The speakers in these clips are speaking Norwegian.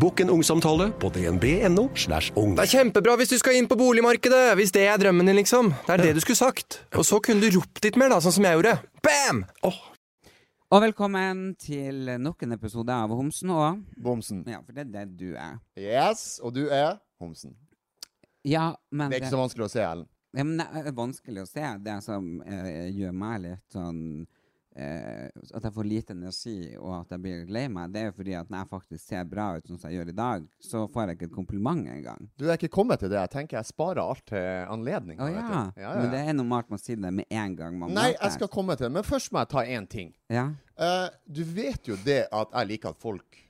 Bokk en ungsamtale på dnb.no. slash ung. Det er kjempebra hvis du skal inn på boligmarkedet, hvis det er drømmen din, liksom. Det er det du skulle sagt. Og så kunne du ropt litt mer, da, sånn som jeg gjorde. Bam! Og velkommen til nok en episode av Homsen og Bomsen. Ja, for det er det du er. Yes, og du er Homsen. Ja, men Det er ikke så vanskelig å se, Ellen. ja, men det er vanskelig å se. Det som eh, gjør meg litt sånn eh, At jeg får lite energi, og at jeg blir lei meg, det er jo fordi at når jeg faktisk ser bra ut sånn som jeg gjør i dag, så får jeg ikke et kompliment engang. Du er ikke kommet til det. Jeg tenker jeg sparer alt til anledning. Å vet ja. ja, ja. Men det er normalt man sier det med en gang man Nei, jeg skal komme til det. Men først må jeg ta én ting. Ja. Eh, du vet jo det at jeg liker at folk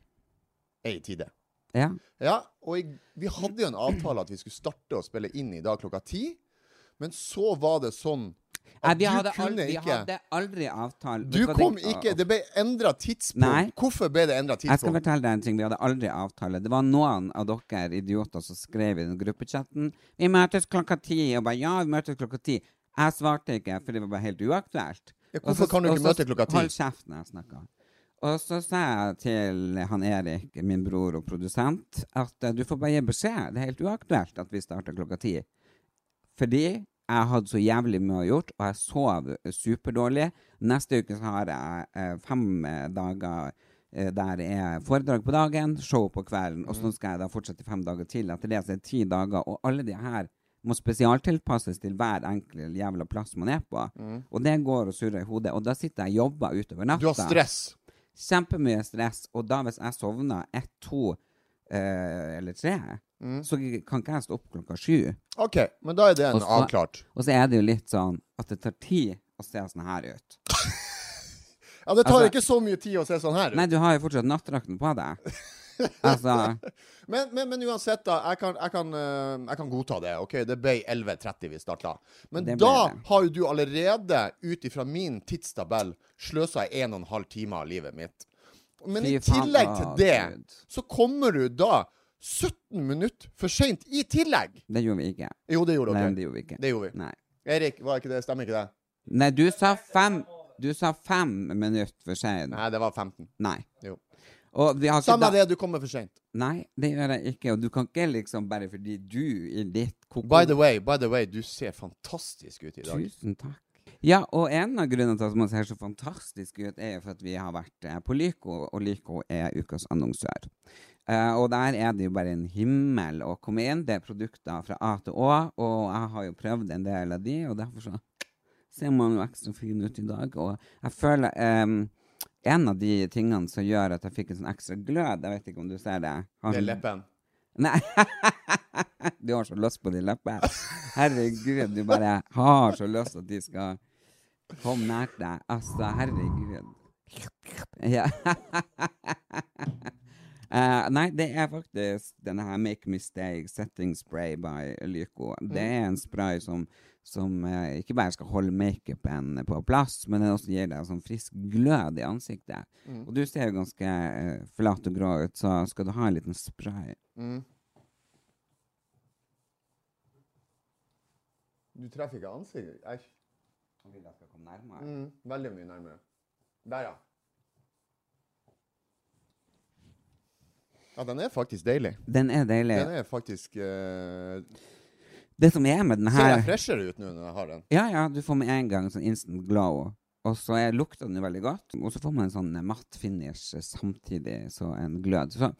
er i tide. ja. Ja, og jeg, vi hadde jo en avtale at vi skulle starte å spille inn i dag klokka ti. Men så var det sånn Nei, vi hadde aldri, vi hadde aldri avtale Du kom ikke Det ble endra tidspunkt. Nei. Hvorfor ble det endra Jeg skal fortelle deg en ting. Vi hadde aldri avtale. Det var noen av dere idioter som skrev i den gruppechatten 'Vi møtes klokka ti.' Og bare 'Ja, vi møtes klokka ti'. Jeg svarte ikke, for det var bare helt uaktuelt. Ja, hvorfor også, kan du ikke møte klokka ti? Hold kjeft når jeg snakker. Og så sa jeg til han Erik, min bror og produsent, at eh, du får bare gi beskjed. Det er helt uaktuelt at vi starter klokka ti. Fordi jeg hadde så jævlig mye å gjort, og jeg sov superdårlig. Neste uke så har jeg eh, fem eh, dager eh, der er foredrag på dagen, show på kvelden, og så skal jeg da fortsette fem dager til. Etter det så er det ti dager, og alle de her må spesialtilpasses til hver enkelt jævla plass man er på. Og det går og surrer i hodet. Og da sitter jeg og jobber utover natta. Du har stress. Kjempemye stress. Og da hvis jeg sovner ett, to eh, eller tre, så kan ikke jeg stå opp klokka sju. OK, men da er det en avklart. Og så er det jo litt sånn at det tar tid å se sånn her ut. Ja, det tar Altså- ikke så mye tid å se sånn her ut. Nei, du har jo fortsatt nattdrakten på deg. Altså Men, men, men uansett, da. Jeg kan, jeg, kan, eh, jeg kan godta det. OK, det ble 11.30 vi starta. Men da det. har jo du allerede, ut ifra min tidstabell, sløsa en halv time av livet mitt. Men i tillegg til det, så kommer du da 17 minutter for seint i tillegg. Det gjorde vi ikke. Jo, det gjorde Nei, dere. det gjorde vi ikke. Det gjorde vi. Nei. Erik, var ikke det, stemmer ikke det? Nei, du sa fem Du sa fem minutter for seint. Nei, det var 15. Nei. Jo. Og vi har ikke Samme da- det, du kommer for seint. Nei, det gjør jeg ikke. Og du kan ikke liksom bare fordi du i ditt koko... By the way, by the way, du ser fantastisk ut i dag. Tusen takk. Ja, og en av grunnene til at man ser så fantastisk ut, er jo for at vi har vært eh, på Lyco, og Lyco er ukas annonsør. Eh, og der er det jo bare en himmel å komme inn. Det er produkter fra A til Å, og jeg har jo prøvd en del av de, og derfor så ser man jo ekstra fin ut i dag. Og jeg føler um, en av de tingene som gjør at jeg fikk en sånn ekstra glød, jeg vet ikke om du ser det Har Det er leppen. Nei. du har så lyst på de leppene. Herregud, du bare har så lyst at de skal komme nært deg. Altså, herregud. Ja. Eh, nei, det er faktisk denne her Make Mistake Setting Spray by Lyco. Det er en spray som, som uh, ikke bare skal holde makeupen på plass, men den også gir deg sånn frisk glød i ansiktet. Og du ser jo ganske uh, flat og grå ut, så skal du ha en liten spray Mm. Du treffer ikke ansiktet? Æsj. Han vil jeg skal komme nærmere. Mm, veldig mye nærmere. Der, ja. Ja, den er faktisk deilig. Den er deilig. Den er faktisk uh, Det som er med den Ser jeg her freshere ut nå når jeg har den? Ja, ja, du får med en gang sånn instant glow. Og så er- lukter den jo veldig godt. Og så får man en sånn eh, matt finish eh, samtidig, så en glød. Så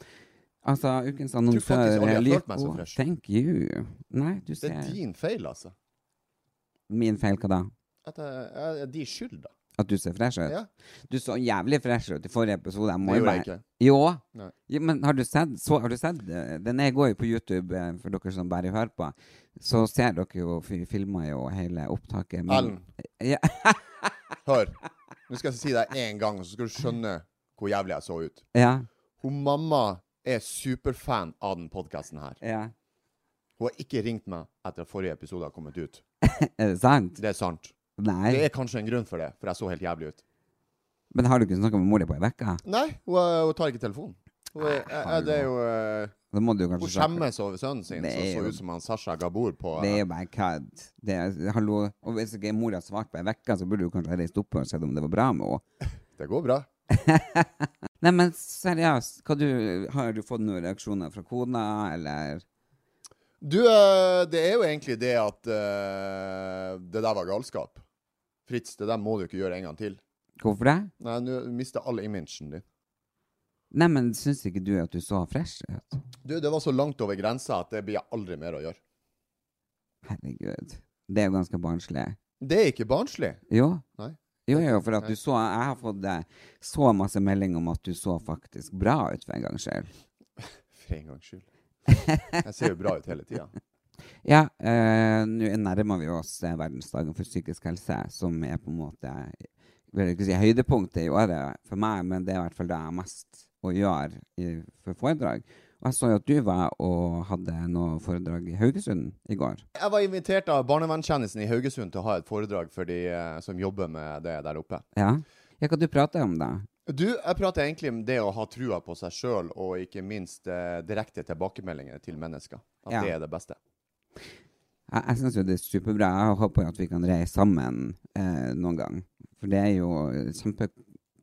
altså, ukens annonsør så Lyko, Oh, Thank you. Nei, du ser Det er din feil, altså. Min feil, hva da? At jeg, jeg, er de skyld, da. At du ser fresh ut? Ja. Du så jævlig fresh ut i forrige episode. Jeg må Det gjorde jeg ikke. Jo. Ja, men har du sett, så, har du sett eh, Den er går jo på YouTube, eh, for dere som bare hører på. Så ser dere jo vi filmer jo hele opptaket. men- Ellen. Ja. Hør. Nå skal jeg si deg én gang, så skal du skjønne hvor jævlig jeg så ut. ja. Hun mamma er superfan av den podkasten her. ja. Hun har ikke ringt meg etter at forrige episode har kommet ut. Er det sant? Det er sant. Nei. Det er kanskje en grunn for det, for jeg så helt jævlig ut. Men har du ikke snakka med mor di på ei uke? Nei, hun, hun tar ikke telefonen. Hun, er- eh, det er jo eh, Da må du Hun skjemmes over sønnen sin, som så, så ut som han Sasha Gabor på Det er eh, jo bare kødd. Hallo. Og hvis ikke mor har svart på ei uke, så burde du kanskje ha reist opp og sett om det var bra med henne. Det går bra. Nei, men seriøst, du, har du fått noen reaksjoner fra kona, eller Du, eh, det er jo egentlig det at uh, det der var galskap. Fritz, det der må du ikke gjøre en gang til. Hvorfor det? Nei, Du mister all imagen din. Nei, men syns ikke du at du så fresh ut? Du, det var så langt over grensa at det blir jeg aldri mer å gjøre. Herregud. Det er jo ganske barnslig. Det er ikke barnslig. Jo. Nei. Jo, jo, for at du så Jeg har fått eh, så masse melding om at du så faktisk bra ut for en gangs skyld. For en gangs skyld. Jeg ser jo bra ut hele tida. Ja, eh, nå nærmer vi oss eh, verdensdagen for psykisk helse, som er på en måte vil ikke si høydepunktet i året for meg, men det er i hvert fall det jeg har mest å gjøre i, for foredrag. Og jeg så jo at du var og hadde noe foredrag i Haugesund i går. Jeg var invitert av barnevernstjenesten i Haugesund til å ha et foredrag for de eh, som jobber med det der oppe. Ja? Ja, hva du prater om da? Du, jeg prater egentlig om det å ha trua på seg sjøl, og ikke minst eh, direkte tilbakemeldinger til mennesker. At Ja. det er det beste. Jeg, jeg syns jo det er superbra. Jeg håper jo at vi kan reise sammen eh, noen gang. For det er jo kjempe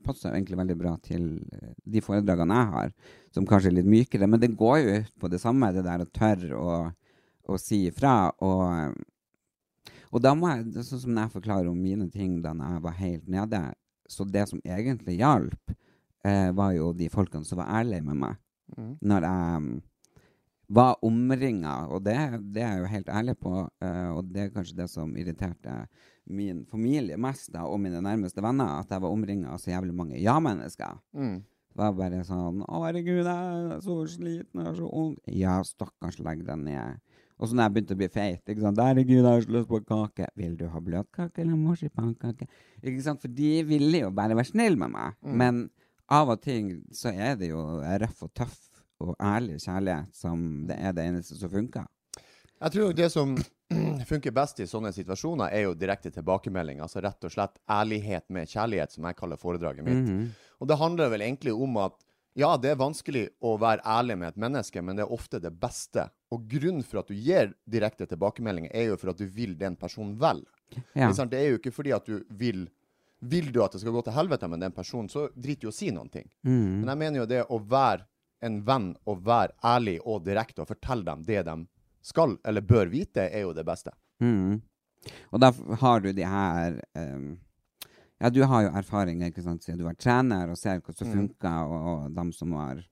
passer egentlig veldig bra til eh, de foredragene jeg har, som kanskje er litt mykere. Men det går jo ut på det samme, det der å tørre å, å si ifra. Og, og da må jeg, sånn som jeg forklarer om mine ting da jeg var helt nede, så det som egentlig hjalp, eh, var jo de folkene som var ærlige med meg. Når jeg mm, var omringa, og det, det er jeg jo helt ærlig på, uh, og det er kanskje det som irriterte min familie mest, da, og mine nærmeste venner, at jeg var omringa av så jævlig mange ja-mennesker. Mm. Det var bare sånn 'Å, herregud, jeg er så sliten, jeg er så ung'. Ja, stakkars, legg deg ned. Og så når jeg begynte å bli feit, ikke sant 'Herregud, jeg har så lyst på kake'. 'Vil du ha bløtkake eller marsipankake?' Ikke sant? For de ville jo bare være snille med meg. Men av og til så er det jo røff og tøff og ærlig kjærlighet som det er det eneste som funker. Jeg tror det som funker best i sånne situasjoner, er jo direkte tilbakemelding. Altså rett og slett ærlighet med kjærlighet, som jeg kaller foredraget mitt. Mhm. Og det handler vel egentlig om at ja, det er vanskelig å være ærlig med et menneske, men det er ofte det beste. Og grunnen for at du gir direkte tilbakemeldinger, er jo for at du vil den personen vel. Ja. Det er jo ikke fordi at du vil Vil du at det skal gå til helvete med den personen, så drit i å si noen ting. Mhm. Men jeg mener jo det å være en venn og være ærlig og direkte og fortelle dem det de skal eller bør vite, er jo det beste. Mm. Og da har du de her um, Ja, du har jo erfaring ikke sant, siden du har trener og ser hva som Mm. funker, og, og dem som har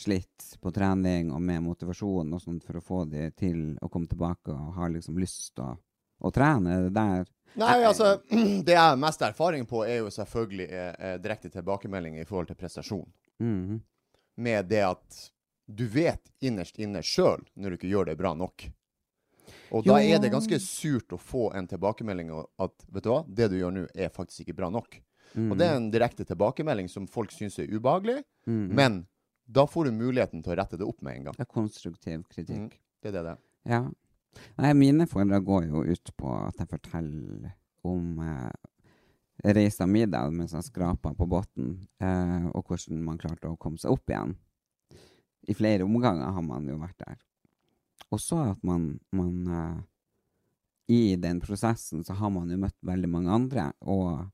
slitt på trening og med motivasjon og sånt for å få de til å komme tilbake og har liksom lyst til å, å trene. Det der Nei, altså, Det jeg har mest erfaring på, er jo selvfølgelig eh, eh, direkte tilbakemelding i forhold til prestasjon. Mhm. Med det at du vet innerst inne sjøl når du ikke gjør det bra nok. Og da er det ganske surt å få en tilbakemelding at vet du hva, det du gjør nå, er faktisk ikke bra nok. Og det er en direkte tilbakemelding som folk syns er ubehagelig, mm. men da får du muligheten til å rette det opp med en gang. Det er konstruktiv kritikk. Det er det det. Ja. Nei, mine foredrag går jo ut på at jeg forteller om eh, reisa mi da, mens jeg skrapa på bunnen, eh, og hvordan man klarte å komme seg opp igjen. I flere omganger har man jo vært der. Og så at man, man eh, I den prosessen så har man jo møtt veldig mange andre, og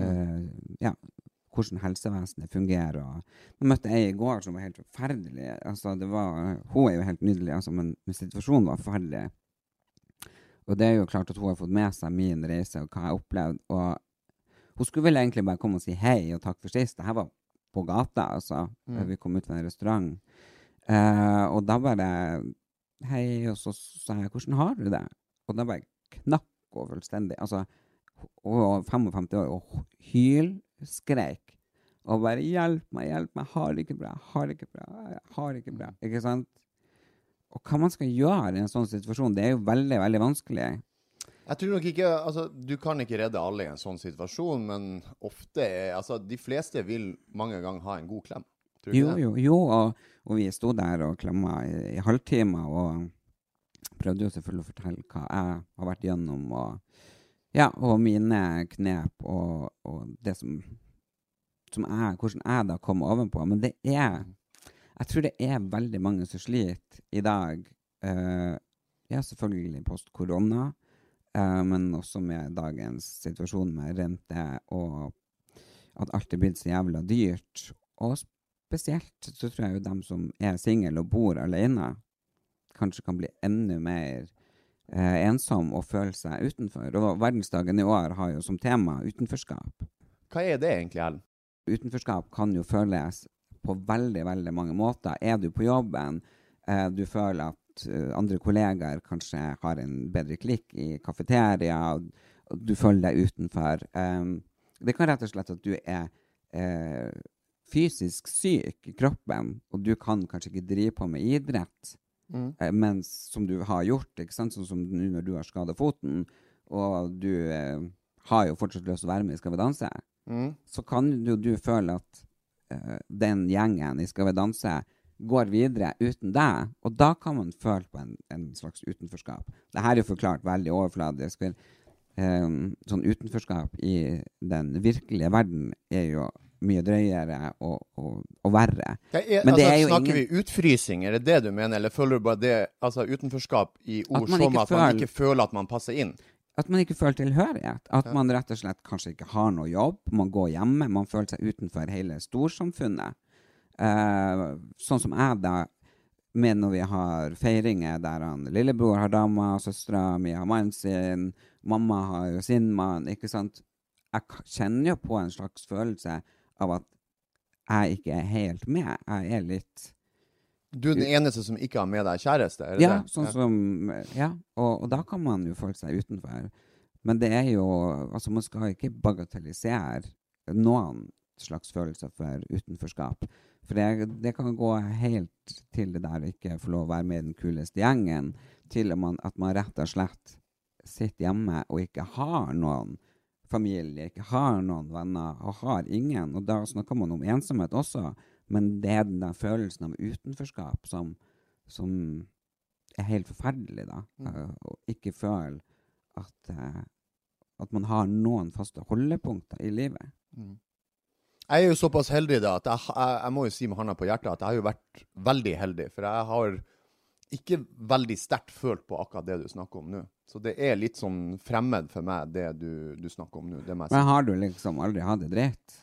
eh, ja, hvordan helsevesenet fungerer. Og jeg møtte ei i går som var helt forferdelig. Altså, det var, hun er jo helt nydelig, altså, men, men situasjonen var forferdelig. Og det er jo klart at hun har fått med seg min reise og hva jeg har opplevd. Og hun skulle vel egentlig bare komme og si hei og takk for sist. Det her var på gata, altså. Mm. Vi kom ut fra en restaurant. Uh, og da bare Hei, og så sa jeg 'Hvordan har du det?' Og da bare knakk hun fullstendig. Altså, og 55 år og hylskreik og bare 'Hjelp meg, hjelp meg, har det ikke bra, har det ikke bra, har det ikke bra'. Ikke sant? Og hva man skal gjøre i en sånn situasjon, det er jo veldig, veldig vanskelig. Jeg tror nok ikke Altså, du kan ikke redde alle i en sånn situasjon, men ofte er Altså, de fleste vil mange ganger ha en god klem. Tror du Jo, det? jo, jo, og, og vi sto der og klemma i, i halvtimer og prøvde jo selvfølgelig å fortelle hva jeg har vært gjennom, og, ja, og mine knep og, og det som, som jeg, hvordan jeg da kom ovenpå. Men det er Jeg tror det er veldig mange som sliter i dag. Uh, ja, selvfølgelig post korona, eh, men også med dagens situasjon med rente og at alt er blitt så jævla dyrt. Og spesielt så tror jeg jo dem som er single og bor alene, kanskje kan bli enda mer eh, ensom og føle seg utenfor. Og verdensdagen i år har jo som tema utenforskap. Hva er det egentlig, Ellen? Utenforskap kan jo føles på veldig, veldig mange måter. Er du på jobben, eh, du føler at eh, andre kollegaer kanskje har en bedre klikk i kafeteria, og, du føler deg utenfor. Um, det kan rett og slett at du er eh, fysisk syk i kroppen, og du kan kanskje ikke drive på med idrett, Mm. eh, mens som du har gjort, ikke sant? sånn som nå når du har skada foten, og du eh, har jo fortsatt lyst til å være med i Skal vi danse, Mm. så kan jo du føle at eh, den gjengen i Skal vi danse går videre uten deg, og da kan man føle på en, en slags utenforskap. Dette er jo forklart veldig overfladisk. for eh, sånn utenforskap i den virkelige verden er jo mye drøyere og, og, og verre. Ja, er, Men det altså, er jo snakker ingen- vi utfrysing, er det det du mener, eller føler du bare det altså utenforskap i ord som at man føler- ikke føler at man passer inn? At man ikke føler tilhørighet. At man rett og slett kanskje ikke har noe jobb. Man går hjemme. Man føler seg utenfor hele storsamfunnet. Eh, sånn som jeg, da, med når vi har feiringer der han lillebror har dama, søstera mi har mannen sin, mamma har jo sin mann, ikke sant. Jeg kjenner jo på en slags følelse av at jeg ikke er helt med. Jeg er litt Du er den eneste som ikke har med deg kjæreste? er det ja, det? sånn som Ja, og, og da kan man jo føle seg utenfor. Men det er jo Altså, man skal ikke bagatellisere noen slags følelser for utenforskap. For det, det kan gå helt til det der å ikke få lov å være med i den kuleste gjengen, til at man, at man rett og slett sitter hjemme og ikke har noen familie, ikke har noen venner, og har ingen. Og da snakker man om ensomhet også, men det er den der følelsen av utenforskap som, som er helt forferdelig, da. Eh, Å ikke føle at, eh, at man har noen faste holdepunkter i livet. Jeg er jo såpass heldig da at jeg, jeg, jeg må jo si med hånda på hjertet at jeg har jo vært veldig heldig. For jeg har ikke veldig sterkt følt på akkurat det du snakker om nå. Så det er litt sånn fremmed for meg, det du, du snakker om nå. Men har du liksom aldri hatt det dritt?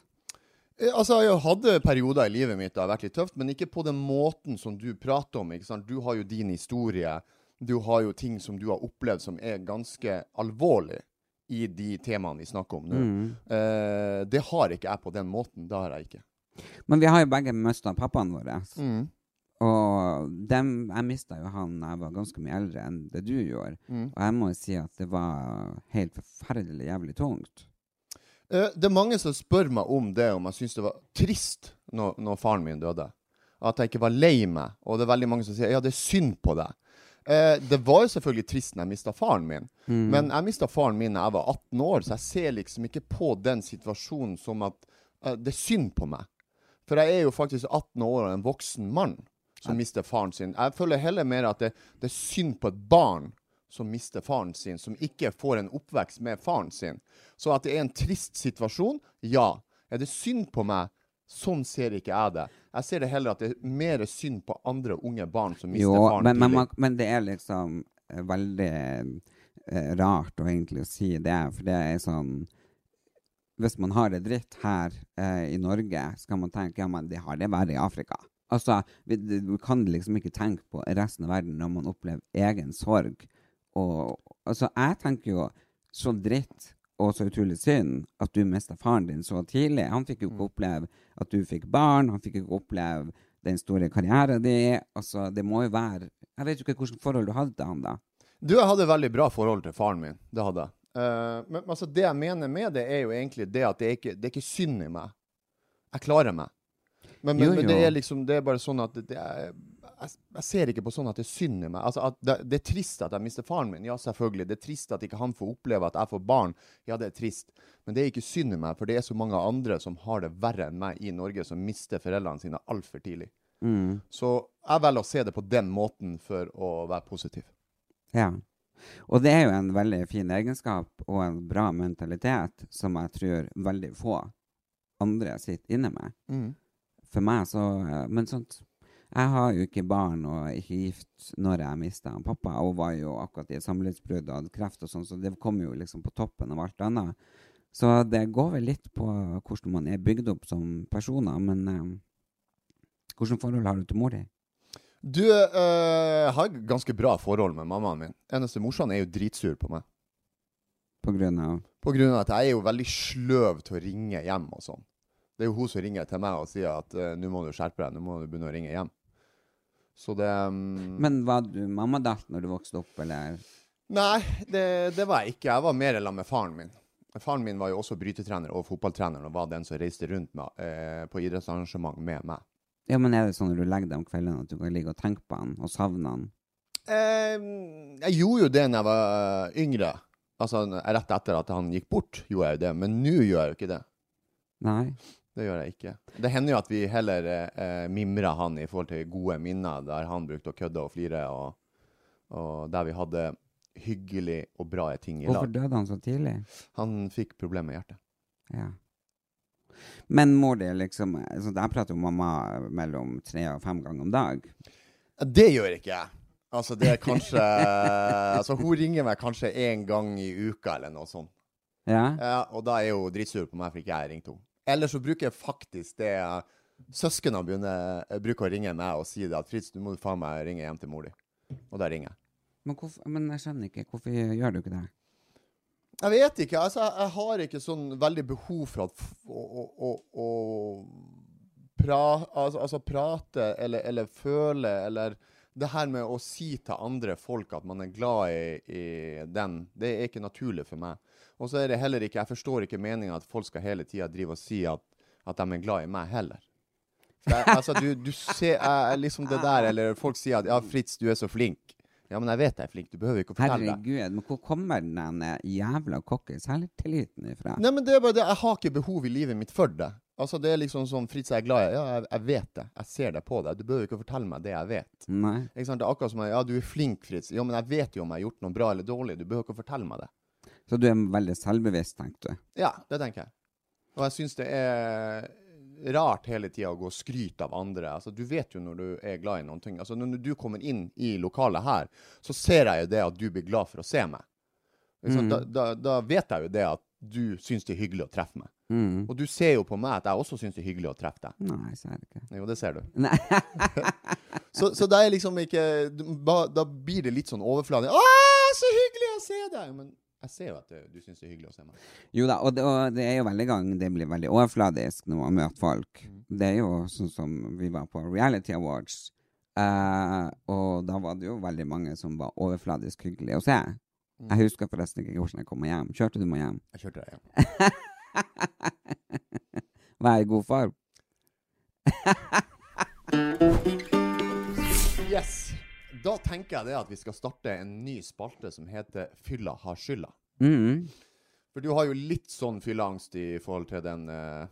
Eh, Altså, Jeg hadde perioder i livet mitt det har vært litt tøft, men ikke på den måten som du prater om. ikke sant? Du har jo din historie. Du har jo ting som du har opplevd som er ganske alvorlig i de temaene vi snakker om nå. Mm. Uh, det har ikke jeg på den måten. Det har jeg ikke. Men vi har jo begge mista pappaen vår. Mm. Og dem, jeg mista jo han da jeg var ganske mye eldre enn det du gjorde. Mm. Og jeg må jo si at det var helt forferdelig jævlig tungt. Uh, det er mange som spør meg om det, om jeg syns det var trist når, når faren min døde. At jeg ikke var lei meg. Og det er veldig mange som sier ja, det er synd på deg. Eh, det var jo selvfølgelig trist når jeg mista faren min, men jeg mista faren min da jeg var 18 år, så jeg ser liksom ikke på den situasjonen som at eh, det er synd på meg. For jeg er jo faktisk 18 år og en voksen mann som mister faren sin. Jeg føler heller mer at det, det er synd på et barn som mister faren sin, som ikke får en oppvekst med faren sin. Så at det er en trist situasjon, ja. Er det synd på meg? Sånn ser ikke jeg det. Jeg ser det heller at det er mer synd på andre unge barn som mister Jo, faren men, men, men det er liksom eh, veldig eh, rart å egentlig si det, for det er sånn Hvis man har det dritt her eh, i Norge, så kan man tenke ja, men de har det verre i Afrika. Altså, vi, vi, kan liksom ikke tenke på resten av verden når man opplever egen sorg. Og altså, jeg tenker jo så dritt og så utrolig synd at du mista faren din så tidlig. Han fikk jo ikke oppleve at du fikk barn, han fikk ikke oppleve den store karrieren din. Altså, det må jo være Jeg vet jo ikke hvilket forhold du hadde til han da. Du, jeg hadde veldig bra forhold til faren min. Det hadde jeg. Eh, men altså, det jeg mener med det, er jo egentlig det at det er ikke, det er ikke synd i meg. Jeg klarer meg. Men, men, Jo, men det er liksom Det er bare sånn at det, det er, jeg, jeg ser ikke på sånn at det synder meg. Altså at det, det er trist at jeg mister faren min. Ja, selvfølgelig. Det er trist at ikke han får oppleve at jeg får barn. Ja, det er trist. Men det er ikke synd i meg, for det er så mange andre som har det verre enn meg i Norge, som mister foreldrene sine altfor tidlig. Mm. Så jeg velger å se det på den måten for å være positiv. Ja. Og det er jo en veldig fin egenskap og en bra mentalitet som jeg tror veldig få andre sitter inne med. Mm. For meg så eh, Men sånt Jeg har jo ikke barn og ikke gift når jeg mista pappa. Hun var jo akkurat i et samlivsbrudd og hadde kreft og sånn, så det kom jo liksom på toppen av alt annet. Så det går vel litt på hvordan man er bygd opp som personer, men eh, Hvilket forhold har du til mor di? Du eh, har ganske bra forhold med mammaen min. Eneste morsan er jo dritsur på meg. På grunn av På grunn av at jeg er jo veldig sløv til å ringe hjem og sånn. Det er jo hun som ringer til meg og sier at eh, nå må du skjerpe deg, nå må du begynne å ringe hjem. Så det um... Men var du mammadalt når du vokste opp, eller? Nei, det, det var jeg ikke. Jeg var mer sammen med faren min. Faren min var jo også brytetrener og fotballtrener og var den som reiste rundt med, eh, på idrettsarrangement med meg. Ja, men er det sånn når du legger deg om kvelden at du kan ligge og tenke på han og savne han? Eh, jeg gjorde jo det når jeg var eh, yngre. Altså rett etter at han gikk bort, gjorde jeg jo det. Men nå gjør jeg jo ikke det. Nei? Det gjør jeg ikke. Det hender jo at vi heller eh, mimrer han i forhold til gode minner, der han brukte å kødde og flire, og, og der vi hadde hyggelig og bra ting i Hvorfor døde han så tidlig? Han fikk problemer med hjertet. Ja. Men mor di liksom så Jeg prater jo mamma mellom tre og fem ganger om dag. Det gjør ikke jeg. Altså, det er kanskje Altså, hun ringer meg kanskje én gang i uka, eller noe sånt. Ja? Ja, og da er hun dritsur på meg for ikke jeg ringte henne. Eller så bruker jeg faktisk det Søsknene begynner, bruker å ringe meg og si det at 'Fritz, du må faen meg ringe hjem til mor di'. Og da ringer jeg. Men, hvorfor, men jeg skjønner ikke. Hvorfor gjør du ikke det? Jeg vet ikke. altså Jeg, har ikke sånn veldig behov for at å, å, å, å pra, altså, altså prate eller, eller føle eller Det her med å si til andre folk at man er glad i, i den, det er ikke naturlig for meg. Og så er det heller ikke Jeg forstår ikke meninga at folk skal hele tida drive og si at, at de er glad i meg heller. Jeg, altså, du, du ser jeg, liksom det der, eller folk sier at 'Ja, Fritz, du er så flink'. Ja, men jeg vet jeg er flink. Du behøver ikke å fortelle det. Herregud, men hvor kommer den jævla cocky selvtilliten ifra? Nei, men det er bare det. Jeg har ikke behov i livet mitt for det. Altså, Det er liksom sånn Fritz, jeg er glad i Ja, jeg, jeg vet det. Jeg ser det på deg. Du behøver ikke fortelle meg det jeg vet. Nei. Ikke sant? Det er akkurat som Ja, du er flink, Fritz. Ja, men jeg vet jo om jeg har gjort noe bra eller dårlig. Du behøver ikke å fortelle meg det. Så du er veldig selvbevisst, tenkte du? Ja, det tenker jeg. Og jeg syns det er rart hele tida å gå og skryte av andre. Altså, Du vet jo når du er glad i noen ting. Altså, Når du kommer inn i lokalet her, så ser jeg jo det at du blir glad for å se meg. Sant? Da, da, da vet jeg jo det at du syns det er hyggelig å treffe meg. Mm. Og du ser jo på meg at jeg også syns det er hyggelig å treffe deg. Nei, så er det ikke. Jo, det ser du. Nei. Så, så da er liksom ikke Da blir det litt sånn overfladisk. 'Å, så hyggelig å se deg!' Men jeg ser jo at du, du syns det er hyggelig å se meg. Jo da, og det, og det er jo veldig gang det blir veldig overfladisk når man møter folk. Det er jo sånn som vi var på Reality Awards, uh, og da var det jo veldig mange som var overfladisk hyggelige å se. Jeg husker forresten ikke hvordan jeg kom meg hjem. Kjørte du meg hjem? Jeg kjørte deg hjem. I god far. Yes. Da tenker jeg det at vi skal starte en ny spalte som heter Fylla har skylda. Mm. For du har jo litt sånn fylleangst i forhold til den uh,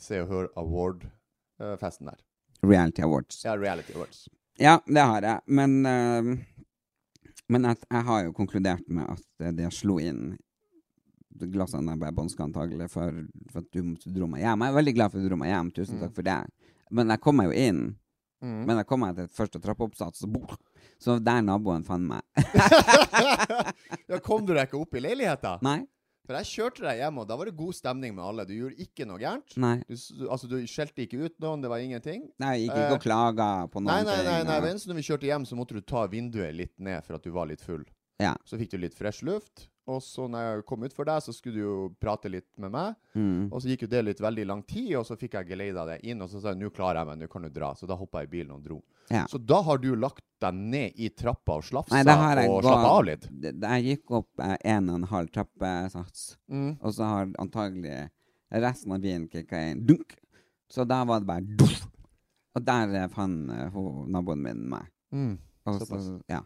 Se og Hør Award-festen der. Reality Awards. Ja, Reality Awards. Ja, det har jeg. Men, uh, men jeg har jo konkludert med at eh, det slo inn glassene ble bånska antagelig for, for at du, du dro meg hjem. Jeg er veldig glad for at du dro meg hjem. Tusen takk for det. Men jeg kom meg jo inn. Men jeg kom meg til første trappeoppsats, så, der naboen fant meg. Ja, kom du deg ikke opp i leiligheta? Nei. For jeg kjørte deg hjem, og da var det god stemning med alle. Du gjorde ikke noe gærent. Nei. Du, altså, du skjelte ikke ut noen, det var ingenting. Nei, jeg gikk ikke og klaga på noen Nei, nei, nei, nei. nei. og- når vi kjørte hjem, så måtte du ta vinduet litt ned for at du var litt full. Ja. Så fikk du litt fresh luft. Og så når jeg kom utfor deg, så skulle du jo prate litt med meg. Mm. Og så gikk jo det litt veldig lang tid, og så fikk jeg geleida deg inn. Og så sa jeg nå klarer jeg meg, nå kan du dra. Så da hoppa jeg i bilen og dro. Ja. Så da har du lagt deg ned i trappa og slafsa Nei, og slappa av litt. Det- det- Jeg gikk opp eh, en og en halv trappesats, Mm. og så har antagelig resten av bilen kicka inn. Dunk! Så da var det bare duff! Og der fant eh, naboen min meg. Mm. Og så, ja.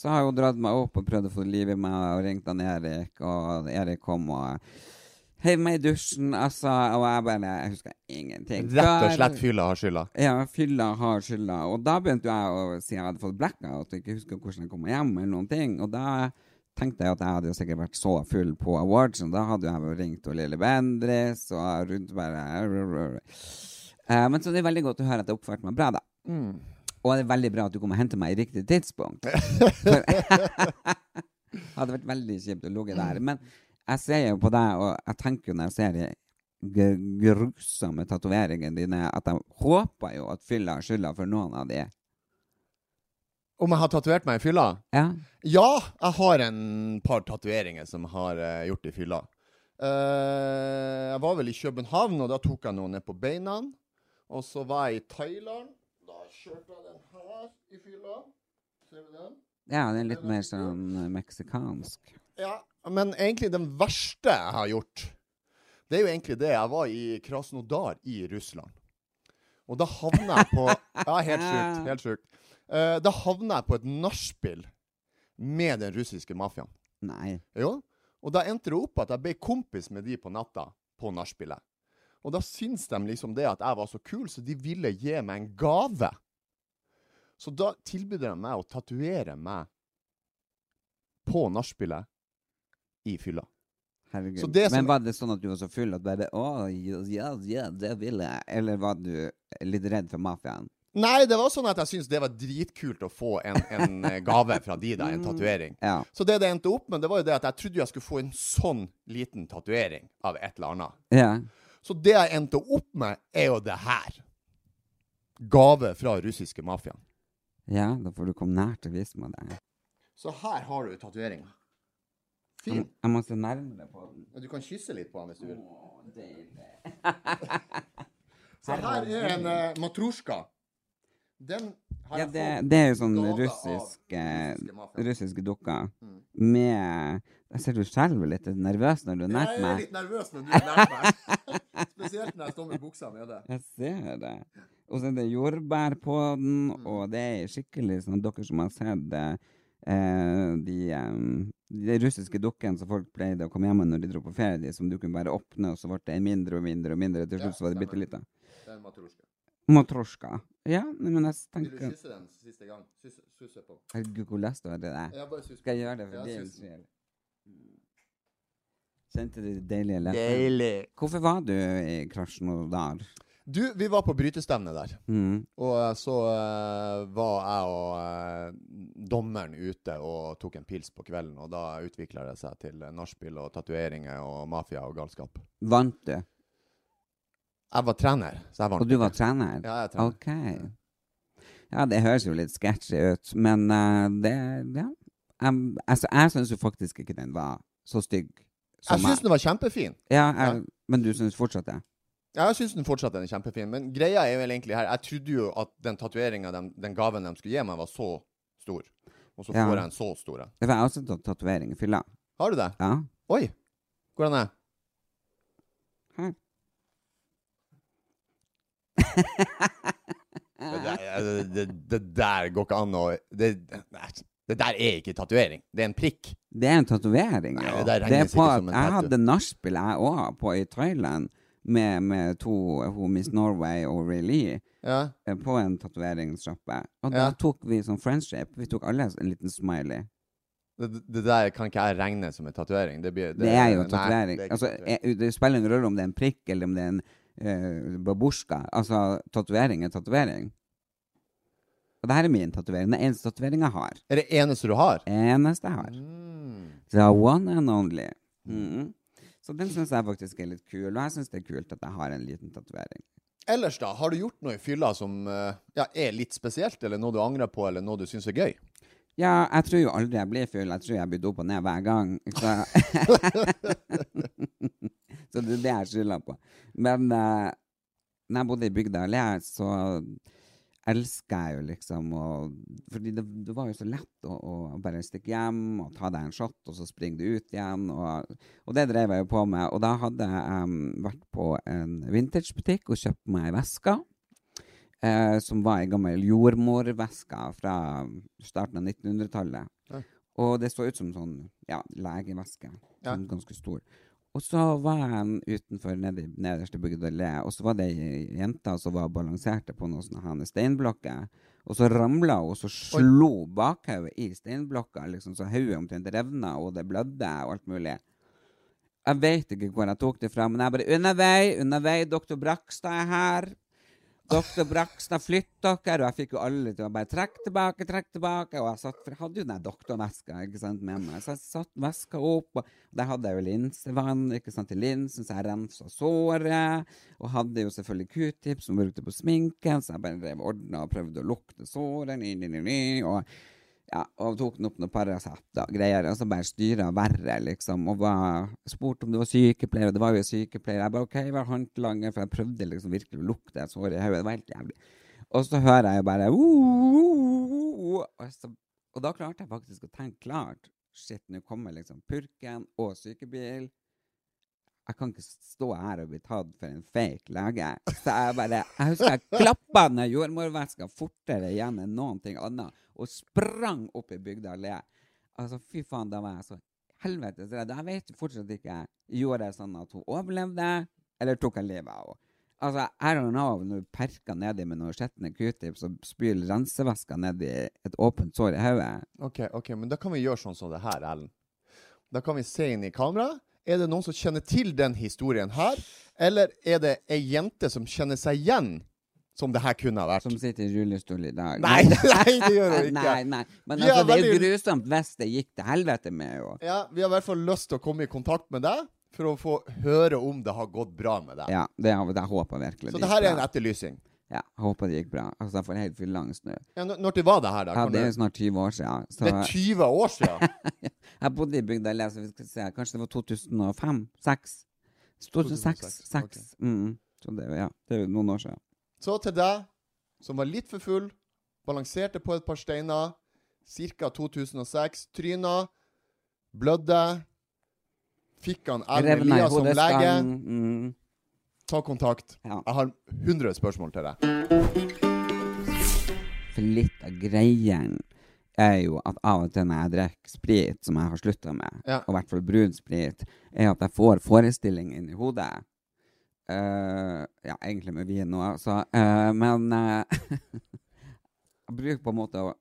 Så har hun dratt meg opp og prøvd å få liv i meg, og ringt han Erik, og Erik kom og heiv meg i dusjen, altså, og jeg bare Jeg husker ingenting. Rett og slett fylla har skylda. Ja, fylla har skylda. Og da begynte jeg å si jeg hadde fått blackout og ikke husker hvordan jeg kom hjem, eller noen ting. Og da tenkte jeg at jeg hadde jo sikkert vært så full på awards, og Da hadde jeg jo ringt og Lille Bendris og rundt bare Eh, Men så det er veldig godt å høre at jeg oppførte meg bra, da. Og det er veldig bra at du kom og hentet meg i riktig tidspunkt. For hadde vært veldig kjipt å ligge der. Men jeg ser jo på deg, og jeg tenker når jeg ser de grusomme tatoveringene dine, at jeg håper jo at fylla har skylda for noen av de. Om jeg har tatovert meg i fylla? Ja. Ja, jeg har en par tatoveringer som har uh, gjort i fylla. Uh, jeg var vel i København, og da tok jeg noe ned på beina. Og så var jeg i Thailand. Kjørte jeg den her i fylla. Ser du den? ja, det er litt mer sånn eh, meksikansk. Ja, men egentlig den verste jeg har gjort, det er jo egentlig det. Jeg var i Krasnodar i Russland. Og da havna jeg på Ja, helt sjukt. Helt sjukt. Uh, da havna jeg på et nachspiel med den russiske mafiaen. Nei. Jo. Og da endte det opp at jeg ble kompis med de på natta på nachspielet. Og da syns de liksom det at jeg var så kul, så de ville gi meg en gave. Så da tilbød de meg å tatovere meg på nachspielet i fylla. Herregud. Som- Men var det sånn at du var så full at bare Å, ja, ja, det vil jeg. Eller var du litt redd for mafiaen? Nei, det var sånn at jeg syntes det var dritkult å få en, en eh, gave fra de, da. En tatovering. Ja. Så det det endte opp med, det var jo det at jeg trodde jeg skulle få en sånn liten tatovering av et eller annet. Ja. Så det jeg endte opp med, er jo det her. Gave fra russiske mafiaen. Ja, da får du komme nær til å vise meg det. Så her har du tatoveringa. Fin. jeg må se nærmere på den. Du kan kysse litt på den hvis du vil. Å, deilig. Så her er en uh, matrosjka. Den har Ja, det, det er jo sånn russiske, russiske russiske dukker Mm. med Jeg ser du skjelver litt er du nervøs når du er Jeg er litt nervøs når du er nært meg. Spesielt når jeg står med buksa nede. Jeg ser det. Og så er det jordbær på den, Mm. og det er skikkelig sånn dere som har sett eh, de, eh, de russiske dukkene som folk pleide å komme hjem med når de dro på ferie, de som du kunne bare åpne, og så ble det mindre og mindre og mindre. Til slutt så var det bitte lite. Det er matrosjka. Matrosjka. Ja, men jeg tenker Vil du kysse den siste gang? Susse, på. Herregud, hvor lyst har det? Ja, bare suss på. Skal jeg gjøre det for din skyld? Kjente du det deilige letter? Deilig. Hvorfor var du i Krasjnodar? Du, vi var på brytestevne der. Mm. Og eh, så uh, var jeg og uh, dommeren ute og tok en pils på kvelden. Og da utvikla det seg til nachspiel og tatoveringer og mafia og galskap. Vant du? Jeg var trener, så jeg vant. Og du var trener? Ja, jeg er trener. Ok. Ja, det høres jo litt sketchy ut, men uh, det Ja. Um, altså, jeg syns jo faktisk ikke den var så stygg som Jeg syns den var kjempefin. Ja, jeg, Men du syns fortsatt det? Ja, jeg syns den fortsatt er kjempefin. Men greia er vel egentlig her Jeg trodde jo at den tatoveringa, den, den gaven de skulle gi meg, var så stor. Og så Ja. får jeg en så stor en. Det var også tatt tatovering i fylla. Har du det? Ja. Oi! Hvordan er det? Her. Det der, det, det, det der går ikke an å det, det der er ikke tatovering. Det er en prikk. Det er en tatovering, Ja. det Det på som jeg hadde nachspiel, jeg òg, på i Thailand, med, med to hun Miss Norway og Ray Lee, Ja. eh, på en tatoveringssjappe. Og da Ja. tok vi sånn friendship. Vi tok alle en liten smiley. Det, det der kan ikke jeg regne som en tatovering. Det, det, Det, er jo tatovering. er Altså, eh, det spiller ingen rolle om det er en prikk eller om det er en uh, babusjka. Altså, tatovering er tatovering. Og det her er min tatovering. Den eneste tatoveringa jeg har. Er det eneste du har? Eneste jeg har. Mm. The one and only. Mm. Så den syns jeg faktisk er litt kul, og jeg syns det er kult at jeg har en liten tatovering. Ellers, da? Har du gjort noe i fylla som eh, ja, er litt spesielt, eller noe du angrer på, eller noe du syns er gøy? Ja, jeg tror jo aldri jeg blir full. Jeg tror jeg blir opp og ned hver gang. Så, så det er det jeg skylder på. Men uh, når jeg bodde i bygda allé, så elsker jeg jo liksom å Fordi det, det var jo så lett å, å bare stikke hjem og ta deg en shot, og så springe du ut igjen. Og, og det drev jeg jo på med. Og da hadde jeg um, vært på en vintagebutikk og kjøpt meg veske. Eh, som var ei gammel jordmorveske fra starten av 1900-tallet. Ja. Og det så ut som sånn ja, legeveske. Ja. Sånn ganske stor. Og så var jeg utenfor nede nederste bygdallé, og så var det ei jente som var balanserte på noen sånne steinblokker. Og så ramla hun, og så slo bakhodet i steinblokka, liksom, så hodet omtrent revna, og det blødde og alt mulig. Jeg vet ikke hvor jeg tok det fra, men jeg bare 'Unna vei, unna vei, doktor Brakstad er her'. Doktor har flytt dere! Og jeg fikk jo alle til å bare trekke tilbake, trekke tilbake. Og jeg, satt, jeg hadde jo den doktorveska ikke sant, med meg. Så jeg satte veska opp, og der hadde jeg jo linsevann ikke sant, til linsen, så jeg rensa såret. Og hadde jo selvfølgelig q-tips som brukte på sminken, så jeg bare drev ordna og prøvde å lukte såret. Ny, ny, ny, ny, og ja, og tok den opp noen Paracet og greier, og så bare styra verre, liksom. Og var, spurte om det var sykepleier, og det var jo sykepleier. Jeg bare OK, vær håndlanger, for jeg prøvde liksom virkelig å lukte et sår i hodet. Det var helt jævlig. Og så hører jeg jo bare og, så, og da klarte jeg faktisk å tenke klart. Shit, nå kommer liksom purken og sykebil. Jeg kan ikke stå her og bli tatt for en fake lege. Så jeg bare Jeg husker jeg klappa den jordmorveska fortere igjen enn noen ting annet, og sprang opp i bygda allé. Altså, fy faen, da var jeg så helvetes redd. Jeg vet fortsatt ikke Gjorde jeg sånn at hun overlevde, eller tok jeg livet av henne? Altså, I don't know, når du perker nedi med noen skjetne q-tips og spyler rensevæska nedi et åpent sår i hodet Ok, ok, men da kan vi gjøre sånn som det her, Ellen. Da kan vi se inn i kamera. Er det noen som kjenner til den historien her? Eller er det ei jente som kjenner seg igjen, som det her kunne ha vært? som sitter i rullestol i dag. Nei, nei, det gjør hun ikke. Nei, nei. Men altså, det er jo grusomt hvis det gikk til helvete med henne. Ja, Vi har i hvert fall lyst til å komme i kontakt med deg for å få høre om det har gått bra med deg. Ja, det, det håper virkelig Så det det her er en etterlysning. Ja, jeg håper det gikk bra. Altså, jeg får helt fyllangst nå. Ja, når det var det her, da? Ja, det er jo snart 20 år siden. Så det er 20 år siden! jeg bodde i bygda så vi skal se, kanskje det var 2005? 2006? 2006. 2006, Mm. Så det, ja, det er jo noen år siden. Så til deg, som var litt for full, balanserte på et par steiner, ca. 2006, tryna, blødde, fikk han Erlend Elias som lege. Mm. Ta kontakt. Ja. Jeg har 100 spørsmål til deg. For litt av greien er jo at av og til når jeg drikker sprit, som jeg har slutta med, Ja. og i hvert fall brun sprit, er at jeg får forestillinger inni hodet. Eh, ja, egentlig med vin nå, altså. Uh, men eh, jeg bruker på en måte å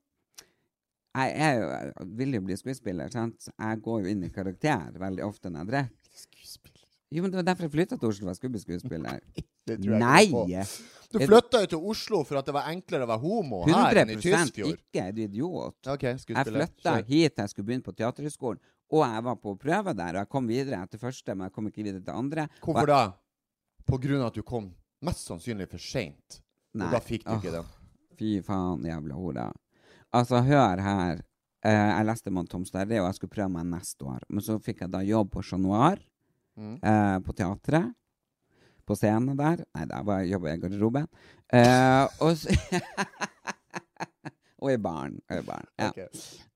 Jeg jeg, jeg vil jo bli skuespiller, sant? jeg går jo inn i karakter veldig ofte når jeg drikker. Jo, men Det var derfor jeg flytta til Oslo, for jeg skulle bli skuespiller. Det tror jeg Nei! ikke på. Du flytta jo til Oslo for at det var enklere å være homo her enn i 100 Tysfjord. ikke, er du idiot. Okay, Jeg skuespiller. flytta hit jeg skulle begynne på Teaterhøgskolen, og jeg var på prøve der, og jeg kom videre etter første, men jeg kom ikke videre til andre. Hvorfor da? På grunn av at du kom mest sannsynlig for seint. Og da fikk du ikke Åh, den. Fy faen, jævla hore. Altså, hør her. Uh, jeg leste med Tom Sterre, og jeg skulle prøve meg neste år. Men så fikk jeg da jobb på Chat Noir, Mm. uh, på teatret. På scenen der. Nei, der var jeg jobba i garderoben. Uh, og så Og i baren. Og i baren. Ja. Okay.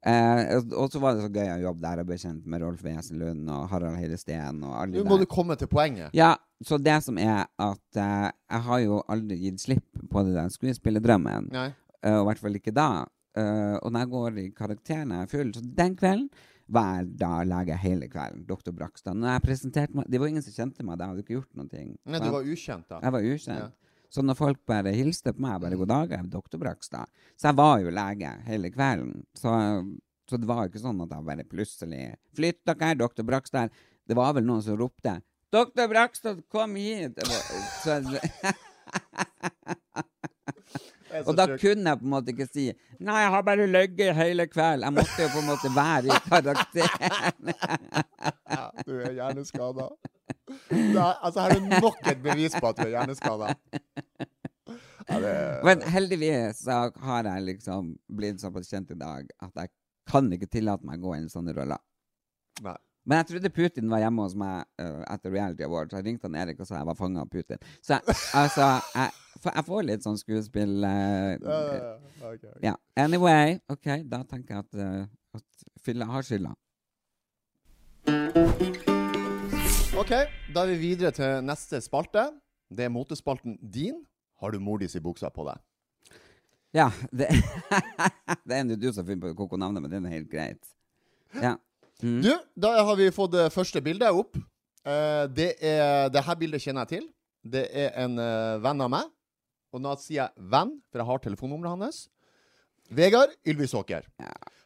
Eh, og- så var det så gøy å jobbe der og bli kjent med Rolf Wesenlund og Harald Heidesteen. Og alle Nå må der. du komme til poenget. Ja, så det som er at eh, jeg har jo aldri gitt slipp på det der skuespillerdrømmen. Nei. Eh, og i hvert fall ikke da. Eh, og når jeg går i karakter når jeg er full, så den kvelden var jeg da lege hele kvelden. Doktor Brakstad. Når jeg presenterte meg Det var ingen som kjente meg da, jeg hadde ikke gjort noen ting. Nei, du var ukjent da. Jeg var ukjent. Ja. Så når folk bare hilste på meg, bare 'god dag, jeg er doktor Brakstad', så jeg var jo lege hele kvelden. Så, så det var jo ikke sånn at jeg bare plutselig 'Flytt dere, doktor Brakstad'. Det var vel noen som ropte 'Doktor Brakstad, kom hit!' Så, og da kunne jeg på en måte ikke si 'Nei, jeg har bare ligget hele kvelden'. Jeg måtte jo på en måte være i karakteren. Ja, du er hjerneskada. Altså, her er nok et bevis på at du er hjerneskada. Ja, det Men heldigvis så har jeg liksom blitt såpass kjent i dag at jeg kan ikke tillate meg å gå inn i sånne roller. Nei. Men jeg trodde Putin var hjemme hos meg uh, etter Reality Awards. Jeg ringte han Erik og sa jeg var fanga av Putin. Så jeg, altså, jeg, jeg får litt sånn skuespill uh, Ja, ja, ja. Ok, ok. Ja. Anyway, OK, da tenker jeg at, uh, at fylla har skylda. Ok, da er vi videre til neste spalte. Det er motespalten din. Har du mordis i buksa på deg? Ja, det, det er nå du som finner på koko-navnet, men det er helt greit. Ja. Mm. Du, da har vi fått det første bildet opp. Eh, det er Det her bildet kjenner jeg til. Det er en eh, venn av meg. Og nå sier jeg venn, for jeg har telefonnummeret hans. Vegard Ylvisåker.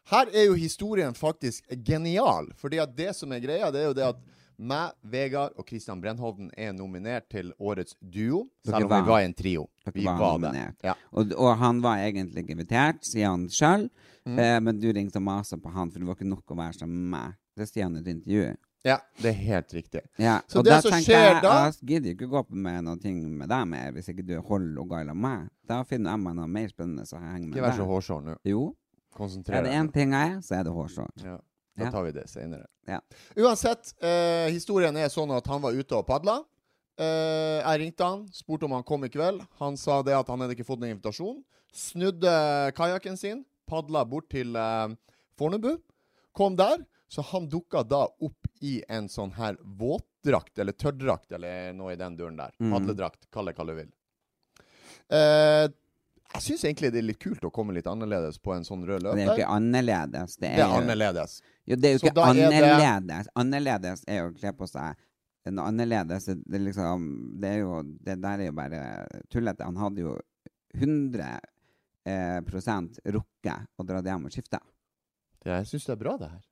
Her er jo historien faktisk genial. Fordi at det som er greia, det er jo det at meg, Vegard og Christian Brennhovden er nominert til årets duo. Dere Selv om vi var- i en trio. Dere Vi var var det. nominert. Ja. Og, og han var egentlig ikke invitert, sier han sjøl. Mm. Eh, men du ringte og masa på han, for det var ikke nok å være som meg. Det sier han i et intervju. ja, det er helt riktig. Ja, Så det som skjer jeg, da- Jeg gidder ikke gå på med noe med deg mer hvis ikke du holder og gailer med. Da finner jeg meg noe mer spennende som henger med Ikke vær så deg. hårsår nå. Jo, Konsentrer er det deg. én ting jeg er, så er det hårsår. Ja, da tar vi det senere. Ja. Uansett, eh, historien er sånn at han var ute og padla. Eh, jeg ringte han, spurte om han kom i kveld. Han sa det at han hadde ikke fått noen invitasjon. Snudde kajakken sin, padla bort til eh, Fornebu. Kom der, så han dukka da opp i en sånn her våtdrakt, eller tørrdrakt, eller noe i den duren der. Mhm. Padledrakt, kall det hva du vil. Eh, jeg syns egentlig det er litt kult å komme litt annerledes på en sånn rød Det er jo ikke annerledes. Det er, Det er annerledes. Jo, det er jo Så ikke da er det- annerledes. Annerledes er jo å kle på seg noe annerledes. Det, er liksom, det er jo Det der er jo bare tullete. Han hadde jo 100 eh, prosent rukket å dra hjem og skifte. Det, jeg syns det er bra, det her.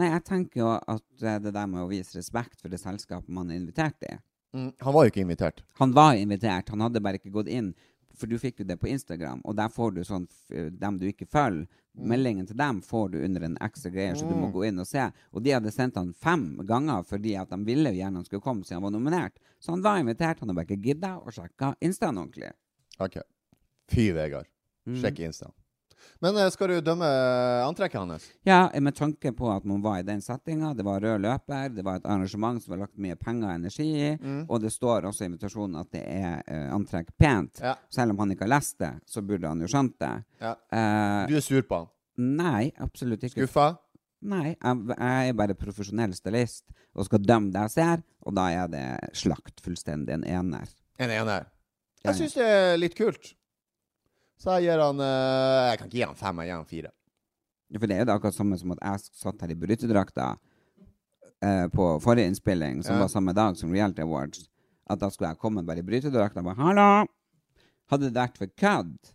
Nei, jeg tenker jo at eh, det der med å vise respekt for det selskapet man er invitert i Mm, han var jo ikke invitert. Han var invitert, han hadde bare ikke gått inn. For du fikk jo det på Instagram, og der får du sånn dem du ikke følger. Meldingen til dem får du under en ekstra greie, så du må Mm. gå inn og se. Og de hadde sendt han fem ganger fordi at de ville gjerne han skulle komme siden han var nominert. Så han var invitert, han har bare ikke gidda å sjekke Instaen ordentlig. Ok. Fy, Vegard. Mm. Sjekk Insta. Men eh, skal du dømme antrekket hans? Ja, med tanke på at man var i den settinga, det var rød løper, det var et arrangement som var lagt mye penger og energi i, Mm. og det står også i invitasjonen at det er uh, antrekk pent. Ja. Selv om han ikke har lest det, så burde han jo skjønt det. Ja. Uh, Du er sur på han? Nei, absolutt ikke. Skuffa? Nei, jeg, jeg er bare profesjonell stylist og skal dømme det jeg ser, og da er det slakt fullstendig en ener. En ener. Jeg syns det er litt kult. Så jeg gir han eh, Jeg kan ikke gi han fem, jeg gir han fire. Ja, For det er jo det akkurat samme som at jeg satt her i brytedrakta eh, på forrige innspilling, som Ja. var samme dag som Reality Awards. At da skulle jeg komme bare i brytedrakta og bare 'hallo'. Hadde det vært for kødd,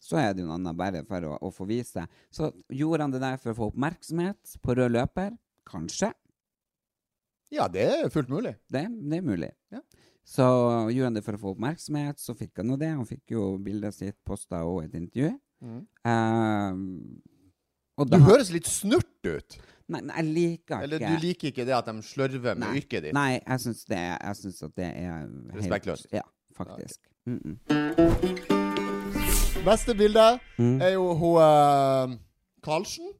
så er det jo noe annet bare for å, å få vise. Så gjorde han det der for å få oppmerksomhet på rød løper? Kanskje. Ja, det er fullt mulig. Det, det er mulig. Ja. Så gjorde han det for å få oppmerksomhet, så fikk han jo det. Han fikk jo bildet sitt posta og et intervju. Mm. Og Du høres litt snurt ut. Nei, nei, jeg liker Eller ikke du liker ikke det at de slørver med Nei. yrket ditt? Nei, jeg syns det, jeg syns at det er Respektløst. Ja, faktisk. Mm -mm. Beste bildet Mm. er jo hun uh, Karlsen.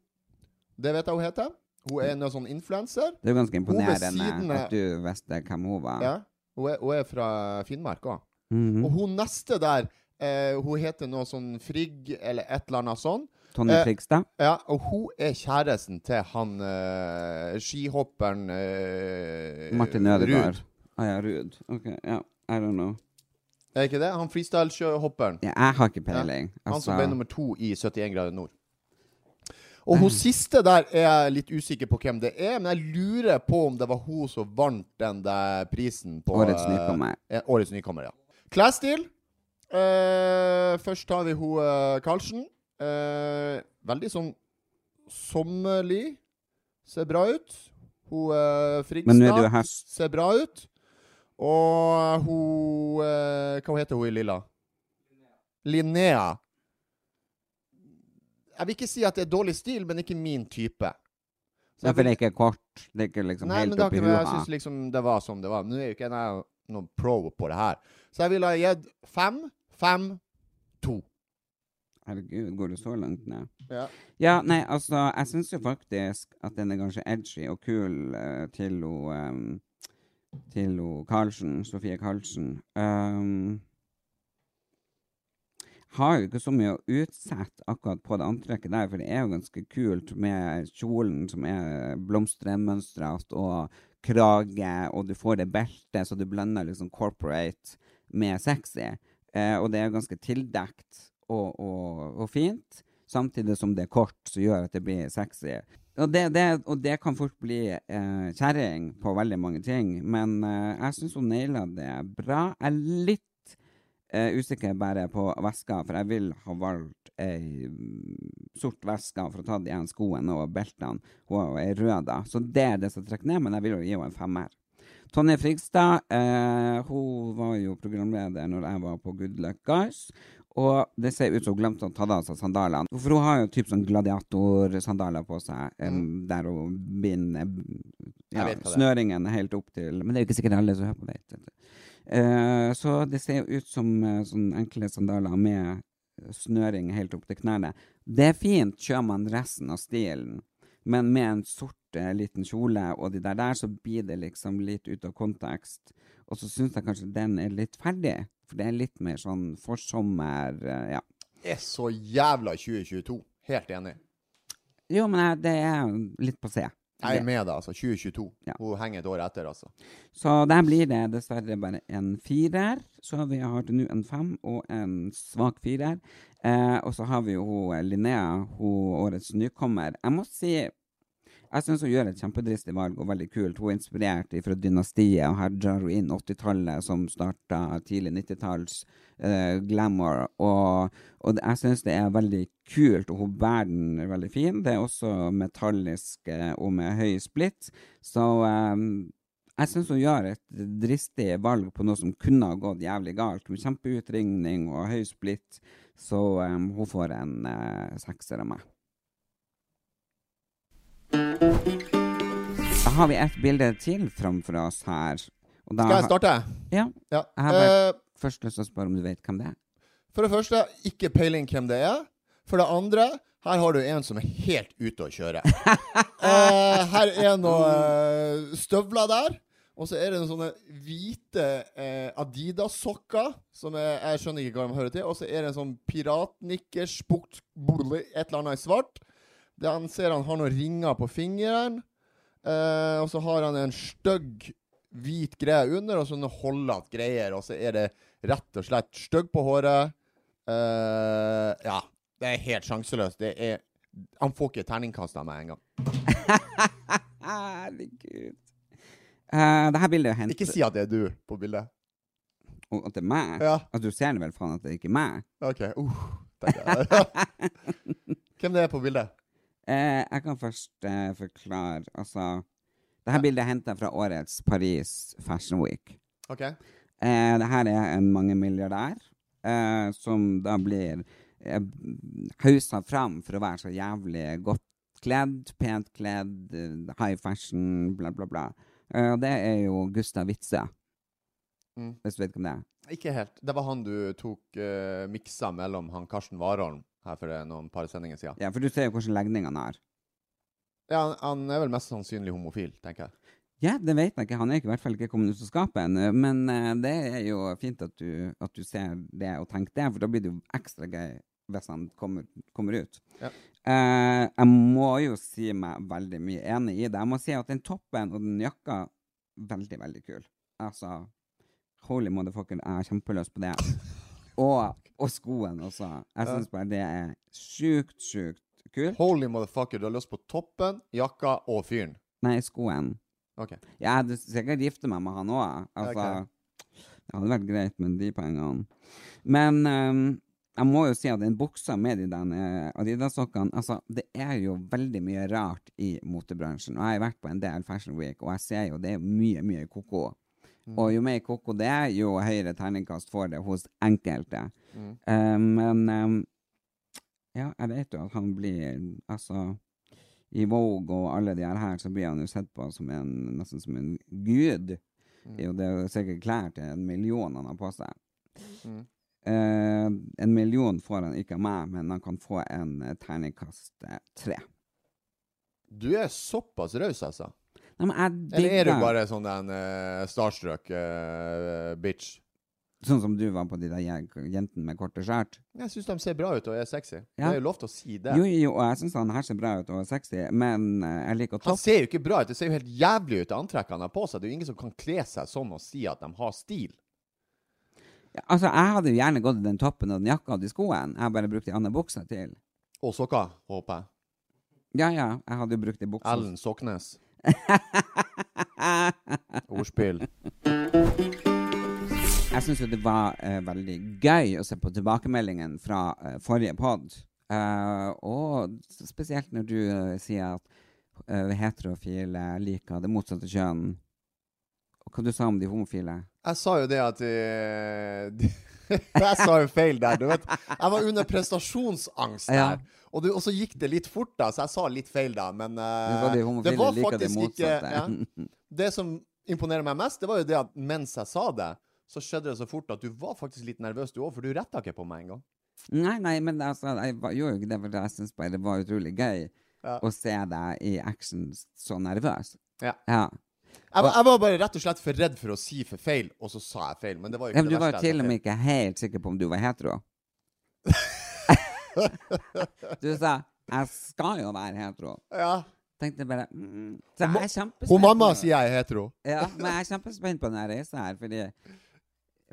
Det vet jeg hun heter. Hun er en sånn influenser. Det er jo ganske imponerende at du visste hvem hun var. Ja. Hun er, hun er fra Finnmark òg. Mhm. Og hun neste der, eh, hun heter noe sånn Frigg eller et eller annet sånn. Tonje Eh, Ja, og hun er kjæresten til han eh, skihopperen eh, Martin Ødegaard. Ruud. Ah, ja, Ruud. Ok, ja. I don't know. Er ikke det? Han freestyle-hopperen. Ja, jeg har ikke peiling. Han som Altså- ble nummer to i 71 grader nord. Og hun siste der er jeg litt usikker på hvem det er, men jeg lurer på om det var hun som vant den der prisen på Årets eh, nykommer. eh, årets nykommer, ja. Klesstil. Eh, først tar vi hun eh, Karlsen. Eh, veldig sånn sommerlig. Ser bra ut. Hun eh, Frigstad Men nå er jo høst. ser bra ut. Og hun Hva heter hun i lilla? Linnea. Jeg vil ikke si at det er dårlig stil, men ikke min type. Så Ja, for det er ikke kort. Det er ikke liksom Nei, helt oppi huet? jeg syns liksom det var som det var. Nå er jo ikke jeg noen pro på det her. Så jeg ville ha gitt fem, fem, to. Herregud, går det så langt ned? Ja. Ja, nei, altså, jeg syns jo faktisk at den er ganske edgy og kul uh, til hun um, Til hun Karlsen, Sofie Karlsen. Um, har jo ikke så mye å utsette akkurat på det antrekket der, for det er jo ganske kult med kjolen som er blomstermønstret, og krage, og du får det beltet, så du blander liksom corporate med sexy. Eh, og det er jo ganske tildekt og, og, og fint, samtidig som det er kort, som gjør at det blir sexy. Og det, det, og det kan fort bli eh, kjerring på veldig mange ting, men eh, jeg syns hun naila det bra. Jeg er litt eh, usikker bare på veska, for jeg vil ha valgt ei mm, sort veske for å ta igjen skoene og beltene. Hun er rød, da. Så det er det som trekker ned, men jeg vil jo gi henne en femmer. Tonje Frigstad eh, hun var jo programleder når jeg var på Good Luck Guys. Og det ser ut som hun glemte å ta av seg sandalene. For hun har jo typ sånn gladiatorsandaler på seg, mm. der hun binder ja, det snøringen helt opp til Men det er jo ikke sikkert alle som hører på vet. Eh, så det ser jo ut som uh, sånne enkle sandaler med snøring helt opp til knærne. Det er fint, kjører man resten av stilen. Men med en sort uh, liten kjole og de der der, så blir det liksom litt ut av kontekst. Og så syns jeg kanskje den er litt ferdig. For det er litt mer sånn forsommer eh, Ja. Er så jævla 2022. Helt enig. Jo, men det er litt på C. Jeg er med deg, altså. 2022. Ja. Hun henger et år etter, altså. Så der blir det dessverre bare en firer. Så vi har til nå en fem og en svak firer. Eh, og så har vi jo Linnea, hun årets nykommer. Jeg må si jeg syns hun gjør et kjempedristig valg og veldig kult. Hun er inspirert fra dynastiet, og her drar hun inn 80-tallet, som starta tidlig 90-talls uh, glamour. Og, og jeg syns det er veldig kult, og hun bærer den veldig fin. Det er også metallisk eh, og med høy splitt. Så um, jeg syns hun gjør et dristig valg på noe som kunne ha gått jævlig galt. Med kjempeutringning og høy splitt. Så um, hun får en uh, sekser av meg. Da har vi et bilde til framfor oss her. Og da Skal jeg starte? Ja. Ja. Jeg har bare uh, først lyst til å spørre om du vet hvem det er. For det første, ikke peiling hvem det er. For det andre, her har du en som er helt ute å kjøre. uh, her er noen eh, støvler der. Og så er det noen sånne hvite eh, Adidas-sokker, som jeg, jeg skjønner ikke hva de hører til. Og så er det en sånn piratnikkers, et eller annet i svart. Han ser han har noen ringer på fingeren. Eh, og så har han en stygg hvit greie under, og sånne holdete greier. Og så er det rett og slett stygg på håret. Eh, ja. Det er helt sjanseløst. Det er Han får ikke terningkast av meg engang. Herregud. Uh, det her bildet er hentet Ikke si at det er du på bildet. Og at det er meg? Ja. At du ser det vel faen at det ikke er meg? OK. Uh. Hvem det er på bildet? Eh, jeg kan først eh, forklare Altså, det her bildet er henta fra årets Paris Fashion Week. OK. Eh, det her er en mangemilliardær eh, som da blir eh, hausa fram for å være så jævlig godt kledd, pent kledd, eh, high fashion, bla, bla, bla. Eh, og det er jo Gustav Witzøe, Mm. hvis du vet hvem det er. Ikke helt. Det var han du tok uh, miksa mellom han Karsten Warholm her for noen par sendinger siden. Ja, for du ser jo hvordan legning han har. Ja, han, han er vel mest sannsynlig homofil, tenker jeg. Ja, det vet jeg ikke. Han er ikke, i hvert fall ikke kommet ut av skapet ennå. Men uh, det er jo fint at du, at du ser det og tenker det, for da blir det jo ekstra gøy hvis han kommer, kommer ut. Ja. Uh, jeg må jo si meg veldig mye enig i det. Jeg må si at den toppen og den jakka veldig, veldig kul. Altså, holy motherfucker, jeg er kjempeløs på det. Og, og skoen også. Jeg syns bare det er sjukt, sjukt kult. Holy motherfucker, du har lyst på toppen, jakka og fyren. Nei, skoen. Okay. Jeg hadde sikkert gifte meg med han òg. Altså, Det hadde vært greit med de pengene. Men um, jeg må jo si at den buksa med de eh, Adidas-sokkene altså, Det er jo veldig mye rart i motebransjen. Og jeg har vært på en del Fashion Week, og jeg ser jo det er mye, mye koko. Og jo mer koko det er, jo høyere terningkast får det hos enkelte. Mm. Um, men um, ja, jeg vet jo at han blir Altså i Vogue og alle de her, så blir han jo sett på som en, nesten som en gud. Mm. Det er jo det er jo sikkert klær til en million han har på seg. Mm. Uh, en million får han ikke av meg, men han kan få en eh, terningkast tre. Du er såpass raus, altså? Men jeg Eller er du bare sånn en uh, starstruck uh, bitch? Sånn som du var på de der jentene med korte skjært? Jeg syns de ser bra ut og er sexy. Ja. Det er jo lov til å si det. Jo, jo, og jeg syns han her ser bra ut og er sexy, men eh, jeg liker Han ser jo ikke bra ut. Det ser jo helt jævlig ut, det antrekket han har på seg. Det er jo ingen som kan kle seg sånn og si at de har stil. Ja, altså, jeg hadde jo gjerne gått i den toppen og den jakka og de skoene. Jeg har bare brukt de andre buksa til. Og sokker, håper jeg. Ja, ja, jeg hadde jo brukt de buksa. Ellen Soknes. Ordspill. Jeg syns jo det var uh, veldig gøy å se på tilbakemeldingen fra uh, forrige pod. Uh, og spesielt når du eh, sier at heterofile liker det motsatte kjønn. Og hva du sa om de homofile? Jeg sa jo det at eh, de, Jeg sa jo feil der. Du vet, jeg var under prestasjonsangst Ja. der. Og, du, og så gikk det litt fort, da, så jeg sa litt feil da. Men uh, Det var de homofile var faktisk det ikke ja, Det som imponerer meg mest, det var jo det at mens jeg sa det, så skjedde det så fort at du var faktisk litt nervøs du òg, for du retta ikke på meg engang. Nei, nei, men altså, jeg var, gjorde jo ikke det, for jeg syns bare det var utrolig gøy Ja. å se deg i action så nervøs. Ja. ja. Jeg, var- jeg var bare rett og slett for redd for å si for feil, og så sa jeg feil. Men det var jo Ja, ikke men du det var verste. jeg til og med ikke helt sikker på om du var hetero. du sa 'jeg skal jo være hetero'. Ja. Tenkte bare mm. Så jeg er kjempespent. Hun mamma sier jeg er hetero. Ja, men jeg er kjempespent på denne reisa her, fordi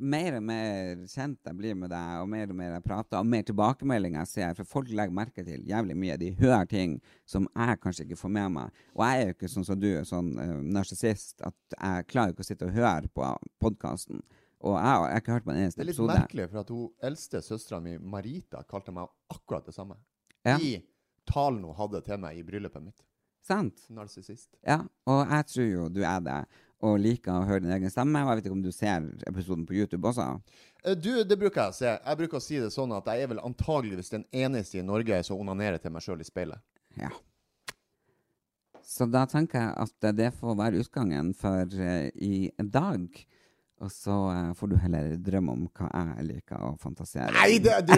mer og mer kjent jeg blir med deg, og mer og mer jeg prater, og mer tilbakemeldinger jeg ser, for folk legger merke til jævlig mye. De hører ting som jeg kanskje ikke får med meg. Og jeg er jo ikke sånn som du, sånn uh, narsissist, at jeg klarer ikke å sitte og høre på podkasten. Og jeg, jeg har ikke hørt på en Det er litt episode. merkelig, for at hun eldste søstera mi, Marita, kalte meg akkurat det samme. Ja. I talen hun hadde til meg i bryllupet mitt. Sant? Narsissist. Ja, og jeg tror jo du er det, og liker å høre din egen stemme. Og jeg vet ikke om du ser episoden på YouTube også? Eh, Du, det bruker jeg å se. Jeg bruker å si det sånn at jeg er vel antageligvis den eneste i Norge som onanerer til meg sjøl i speilet. Ja. Så da tenker jeg at det får være utgangen for eh, i dag. Og så eh, får du heller drømme om hva jeg liker å fantasere Nei, du,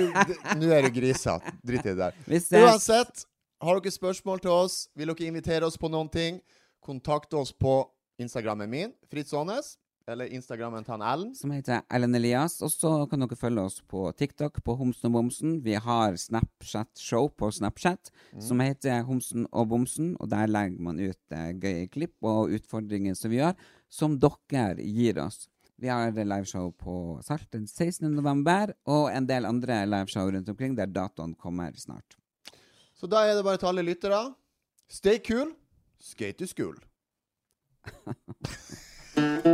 nå er du grisete. Drit i det der. Uansett, har dere spørsmål til oss, vil dere invitere oss på noen ting, kontakt oss på Instagrammen min, Fritz Aanes, eller Instagrammen til han Ellen. Som heter Ellen Elias. Og så kan dere følge oss på TikTok på Homsen og Bomsen. Vi har Snapchat-show på Snapchat som heter Homsen og Bomsen. Og der legger man ut eh, gøye klipp og utfordringer som vi gjør, som dere gir oss. Vi har liveshow på Salt den 16. november, og en del andre liveshow rundt omkring der datoen kommer snart. Så da er det bare til alle lyttere. Stay cool, skate to school. Ha ha ha.